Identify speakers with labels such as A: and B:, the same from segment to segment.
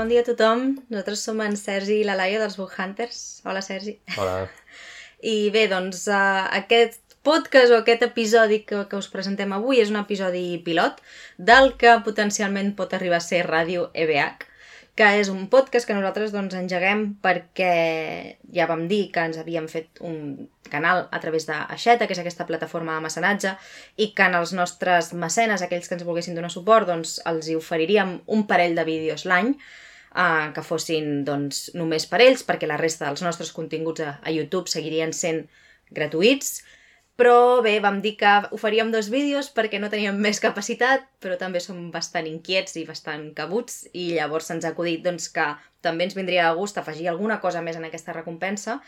A: bon dia a tothom. Nosaltres som en Sergi i la Laia dels Book Hunters. Hola, Sergi.
B: Hola.
A: I bé, doncs uh, aquest podcast o aquest episodi que, que us presentem avui és un episodi pilot del que potencialment pot arribar a ser Ràdio EBH, que és un podcast que nosaltres doncs, engeguem perquè ja vam dir que ens havíem fet un canal a través de Aixeta, que és aquesta plataforma de mecenatge, i que en els nostres mecenes, aquells que ens volguessin donar suport, doncs els hi oferiríem un parell de vídeos l'any, eh, que fossin doncs, només per ells, perquè la resta dels nostres continguts a, a YouTube seguirien sent gratuïts, però bé, vam dir que oferíem dos vídeos perquè no teníem més capacitat, però també som bastant inquiets i bastant cabuts, i llavors se'ns ha acudit doncs, que també ens vindria a gust afegir alguna cosa més en aquesta recompensa,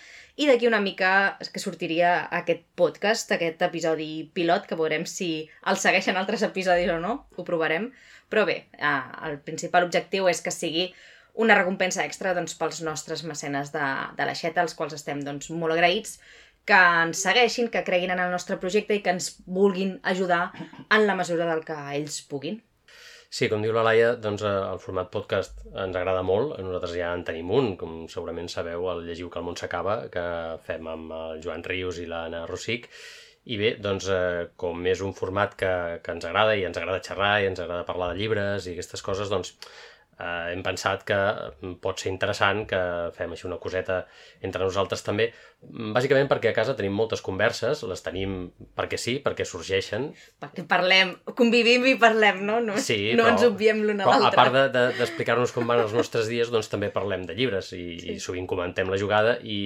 A: i d'aquí una mica que sortiria aquest podcast, aquest episodi pilot, que veurem si el segueixen altres episodis o no, ho provarem, però bé, eh, el principal objectiu és que sigui una recompensa extra doncs, pels nostres mecenes de, de l'aixeta, als quals estem doncs, molt agraïts, que ens segueixin, que creguin en el nostre projecte i que ens vulguin ajudar en la mesura del que ells puguin.
B: Sí, com diu la Laia, doncs eh, el format podcast ens agrada molt. Nosaltres ja en tenim un, com segurament sabeu, el Llegiu que el món s'acaba, que fem amb el Joan Rius i l'Anna Rossic. I bé, doncs, eh, com és un format que, que ens agrada i ens agrada xerrar i ens agrada parlar de llibres i aquestes coses, doncs eh, hem pensat que pot ser interessant que fem així una coseta entre nosaltres també, bàsicament perquè a casa tenim moltes converses, les tenim perquè sí, perquè sorgeixen.
A: Perquè parlem, convivim i parlem, no? No,
B: sí,
A: no
B: però,
A: ens obviem l'un a
B: però
A: l'altre.
B: a part d'explicar-nos de, de, com van els nostres dies, doncs també parlem de llibres i, sí. i sovint comentem la jugada i,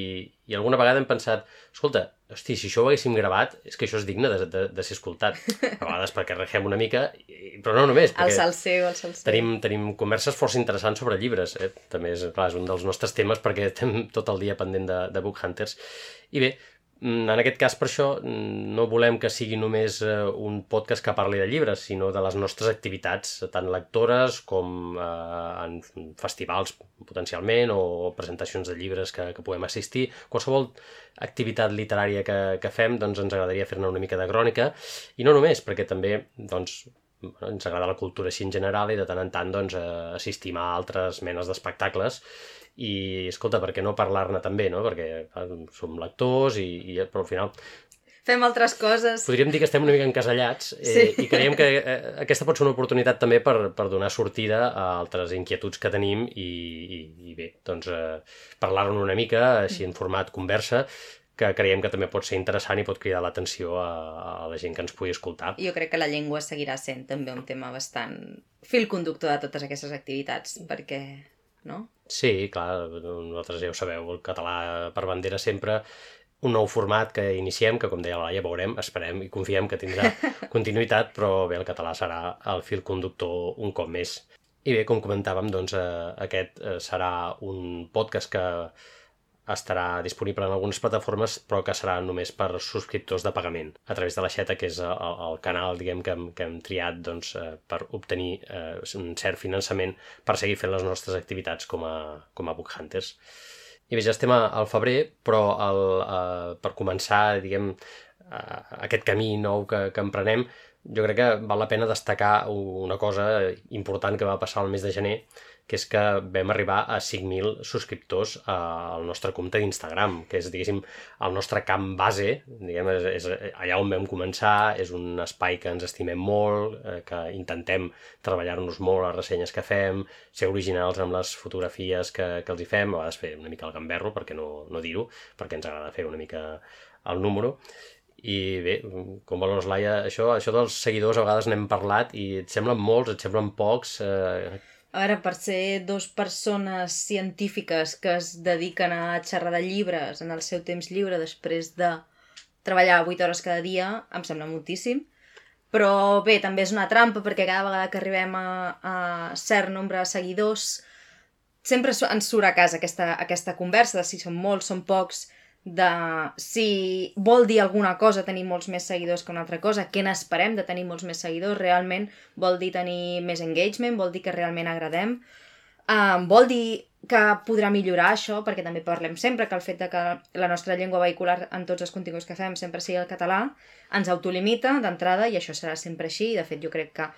B: i alguna vegada hem pensat, escolta, hosti, si això ho haguéssim gravat, és que això és digne de, de, de ser escoltat. A vegades perquè regem una mica, però no només.
A: El salseu, el salseu.
B: Tenim, tenim converses força interessants sobre llibres. Eh? També és, clar, és un dels nostres temes perquè estem tot el dia pendent de, de Book Hunters. I bé, en aquest cas, per això, mm, no volem que sigui només eh, un podcast que parli de llibres, sinó de les nostres activitats, tant lectores com eh, en festivals, potencialment, o presentacions de llibres que, que puguem assistir. Qualsevol activitat literària que, que fem, doncs ens agradaria fer-ne una mica de crònica, i no només, perquè també, doncs, ens agrada la cultura així en general i de tant en tant doncs, assistim a altres menes d'espectacles i, escolta, per què no parlar-ne també, no? Perquè clar, som lectors i, i però al final
A: fem altres coses.
B: Podríem dir que estem una mica encasellats eh, sí. i creiem que eh, aquesta pot ser una oportunitat també per, per donar sortida a altres inquietuds que tenim i, i, i bé, doncs eh, parlar-ne una mica així en format conversa que creiem que també pot ser interessant i pot cridar l'atenció a, a la gent que ens pugui escoltar.
A: Jo crec que la llengua seguirà sent també un tema bastant fil conductor de totes aquestes activitats, perquè no?
B: Sí, clar, nosaltres ja ho sabeu, el català per bandera sempre un nou format que iniciem, que com deia la Laia, veurem, esperem i confiem que tindrà continuïtat, però bé, el català serà el fil conductor un cop més. I bé, com comentàvem, doncs eh, aquest eh, serà un podcast que estarà disponible en algunes plataformes, però que serà només per subscriptors de pagament, a través de la Xeta, que és el, el canal diguem, que, hem, que hem triat doncs, eh, per obtenir eh, un cert finançament per seguir fent les nostres activitats com a, com a Book Hunters. I bé, ja estem al febrer, però el, eh, per començar, diguem, eh, aquest camí nou que, que emprenem, jo crec que val la pena destacar una cosa important que va passar el mes de gener, que és que vam arribar a 5.000 subscriptors al nostre compte d'Instagram, que és, diguéssim, el nostre camp base, diguem, és, és allà on vam començar, és un espai que ens estimem molt, eh, que intentem treballar-nos molt les ressenyes que fem, ser originals amb les fotografies que, que els hi fem, a vegades fer una mica el gamberro, perquè no, no dir-ho, perquè ens agrada fer una mica el número, i bé, com valors, Laia, això, això dels seguidors a vegades n'hem parlat i et semblen molts, et semblen pocs, eh,
A: Ara, per ser dos persones científiques que es dediquen a xerrar de llibres en el seu temps lliure després de treballar 8 hores cada dia, em sembla moltíssim. Però bé, també és una trampa perquè cada vegada que arribem a, a cert nombre de seguidors sempre ens surt a casa aquesta, aquesta conversa de si són molts, són pocs, de si vol dir alguna cosa tenir molts més seguidors que una altra cosa, què n'esperem de tenir molts més seguidors, realment vol dir tenir més engagement, vol dir que realment agradem, um, vol dir que podrà millorar això, perquè també parlem sempre que el fet de que la nostra llengua vehicular en tots els continguts que fem sempre sigui el català, ens autolimita d'entrada i això serà sempre així, de fet jo crec que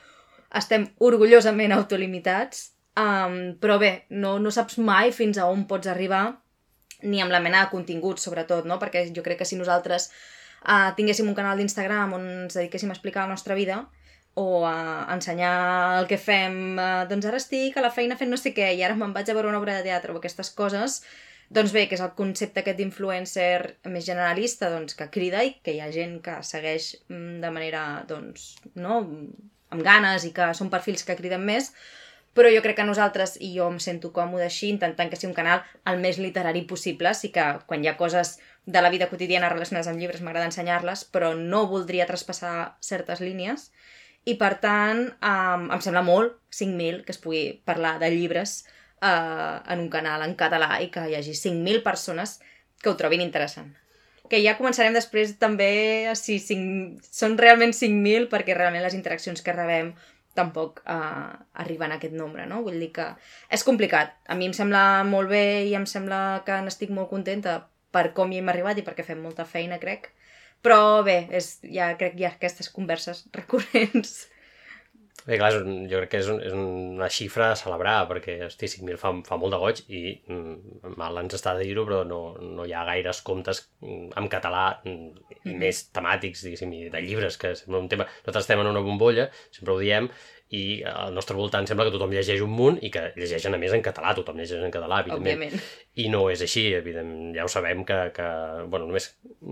A: estem orgullosament autolimitats. Um, però bé, no, no saps mai fins a on pots arribar, ni amb la mena de continguts, sobretot, no? Perquè jo crec que si nosaltres uh, tinguéssim un canal d'Instagram on ens dediquéssim a explicar la nostra vida, o a ensenyar el que fem, uh, doncs ara estic a la feina fent no sé què, i ara me'n vaig a veure una obra de teatre o aquestes coses, doncs bé, que és el concepte aquest d'influencer més generalista, doncs que crida i que hi ha gent que segueix mm, de manera, doncs, no, amb ganes i que són perfils que criden més, però jo crec que nosaltres, i jo em sento còmode així, intentant que sigui un canal el més literari possible, sí que quan hi ha coses de la vida quotidiana relacionades amb llibres m'agrada ensenyar-les, però no voldria traspassar certes línies, i per tant um, em sembla molt 5.000 que es pugui parlar de llibres uh, en un canal en català i que hi hagi 5.000 persones que ho trobin interessant. Que ja començarem després també si 5... són realment 5.000 perquè realment les interaccions que rebem tampoc uh, arriben a aquest nombre, no? Vull dir que és complicat. A mi em sembla molt bé i em sembla que n'estic molt contenta per com hi hem arribat i perquè fem molta feina, crec. Però bé, és, ja crec que hi ha aquestes converses recurrents.
B: Bé, clar, és un, jo crec que és, un, és una xifra a celebrar, perquè, hosti, 5.000 fa, fa molt de goig i mm, mal ens està de dir-ho, però no, no hi ha gaires comptes mm, en català mm, més temàtics, diguéssim, i de llibres, que sembla un tema... Nosaltres estem en una bombolla, sempre ho diem, i al nostre voltant sembla que tothom llegeix un munt i que llegeixen a més en català, tothom llegeix en català, evidentment.
A: Òbviament.
B: I no és així, evident, ja ho sabem que, que bueno, només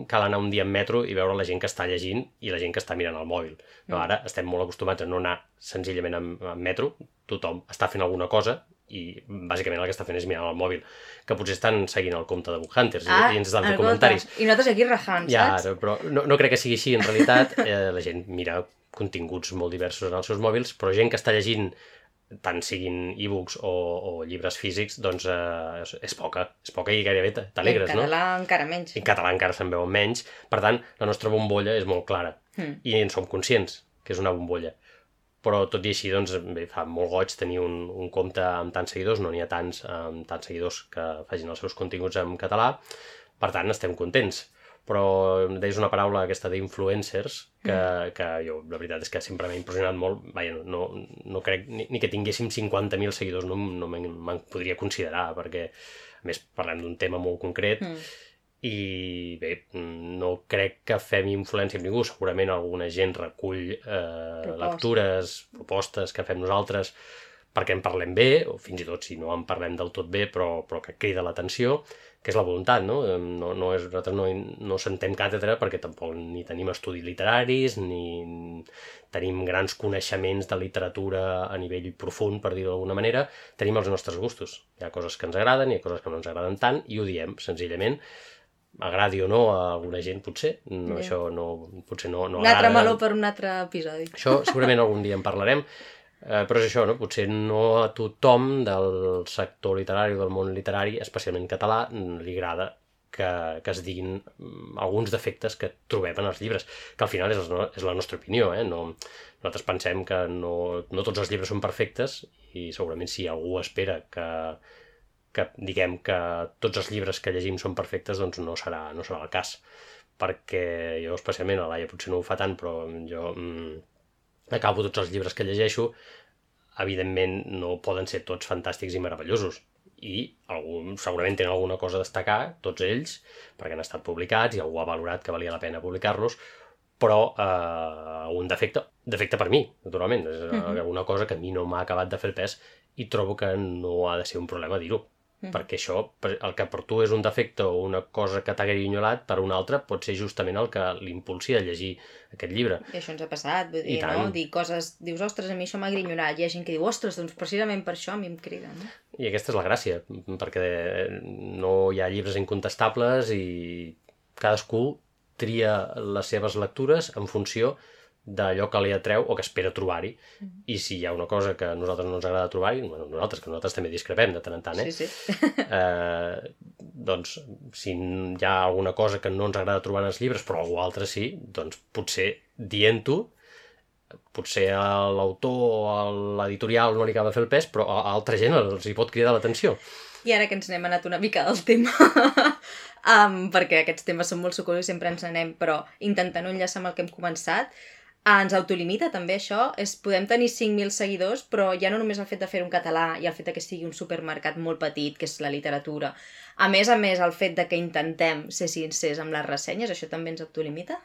B: cal anar un dia en metro i veure la gent que està llegint i la gent que està mirant el mòbil. No,
A: Mm.
B: ara estem molt acostumats a no anar senzillament en, en metro, tothom està fent alguna cosa i bàsicament el que està fent és mirar el mòbil, que potser estan seguint el compte de Book Hunters i, ens estan fent comentaris.
A: I nosaltres aquí rajant,
B: Ja,
A: saps?
B: però no, no crec que sigui així, en realitat eh, la gent mira continguts molt diversos en els seus mòbils, però gent que està llegint tant siguin e-books o, o llibres físics, doncs eh, és, és poca, és poca i gairebé t'alegres,
A: en
B: no?
A: català encara menys.
B: En català encara se'n veuen menys, per tant, la nostra bombolla és molt clara
A: Mm.
B: i en som conscients que és una bombolla. Però tot i així, doncs, bé, fa molt goig tenir un, un compte amb tants seguidors, no n'hi ha tants amb tants seguidors que facin els seus continguts en català, per tant, estem contents. Però deies una paraula aquesta d'influencers que, que jo, la veritat és que sempre m'ha impressionat molt. Vaja, no, no crec ni, ni que tinguéssim 50.000 seguidors, no, no me'n podria considerar, perquè, a més, parlem d'un tema molt concret,
A: Mm.
B: i bé, no crec que fem influència amb ningú, segurament alguna gent recull eh,
A: Propostes.
B: lectures, propostes que fem nosaltres perquè en parlem bé, o fins i tot si no en parlem del tot bé, però, però que crida l'atenció, que és la voluntat, no? No, no és, nosaltres no, no sentem càtedra perquè tampoc ni tenim estudis literaris, ni tenim grans coneixements de literatura a nivell profund, per dir-ho d'alguna manera, tenim els nostres gustos. Hi ha coses que ens agraden, hi ha coses que no ens agraden tant, i ho diem, senzillament, agradi o no a alguna gent, potser, no,
A: Ja.
B: això no, potser no, no
A: un altre
B: agrada.
A: meló per un altre episodi.
B: Això segurament algun dia en parlarem, eh, però és això, no? potser no a tothom del sector literari o del món literari, especialment català, li agrada que, que es diguin mm, alguns defectes que trobem en els llibres, que al final és, no- és la nostra opinió. Eh? No, nosaltres pensem que no, no tots els llibres són perfectes i segurament si algú espera que, que diguem que tots els llibres que llegim són perfectes, doncs no serà, no serà el cas. Perquè jo especialment, a l'Aia potser no ho fa tant, però jo mm, acabo tots els llibres que llegeixo, evidentment no poden ser tots fantàstics i meravellosos. I algun, segurament tenen alguna cosa a destacar, tots ells, perquè han estat publicats i algú ha valorat que valia la pena publicar-los, però eh, un defecte, defecte per mi, naturalment, és
A: Mhm.
B: alguna cosa que a mi no m'ha acabat de fer el pes i trobo que no ha de ser un problema dir-ho
A: Mhm.
B: perquè això, el que per tu és un defecte o una cosa que t'ha grinyolat, per un altre pot ser justament el que l'impulsi a llegir aquest llibre.
A: I això ens ha passat, vull dir, no? Dir coses, dius, ostres, a mi això m'ha grinyolat. Hi ha gent que diu, ostres, doncs precisament per això a mi em crida, no?
B: I aquesta és la gràcia, perquè no hi ha llibres incontestables i cadascú tria les seves lectures en funció d'allò que li atreu o que espera trobar-hi. I si hi ha una cosa que a nosaltres no ens agrada trobar-hi, bueno, nosaltres, que nosaltres també discrepem de tant en tant, eh?
A: Sí, sí.
B: eh, doncs si hi ha alguna cosa que no ens agrada trobar en els llibres però algú altre sí, doncs potser dient-ho potser a l'autor o a l'editorial no li acaba de fer el pes però a altra gent els hi pot cridar l'atenció
A: I ara que ens n'hem anat una mica del tema, um, perquè aquests temes són molt sucosos i sempre ens anem, però intentant enllaçar amb el que hem començat, ens autolimita també això, és, podem tenir 5.000 seguidors, però ja no només el fet de fer un català i el fet de que sigui un supermercat molt petit, que és la literatura. A més a més, el fet de que intentem ser sincers amb les ressenyes, això també ens autolimita?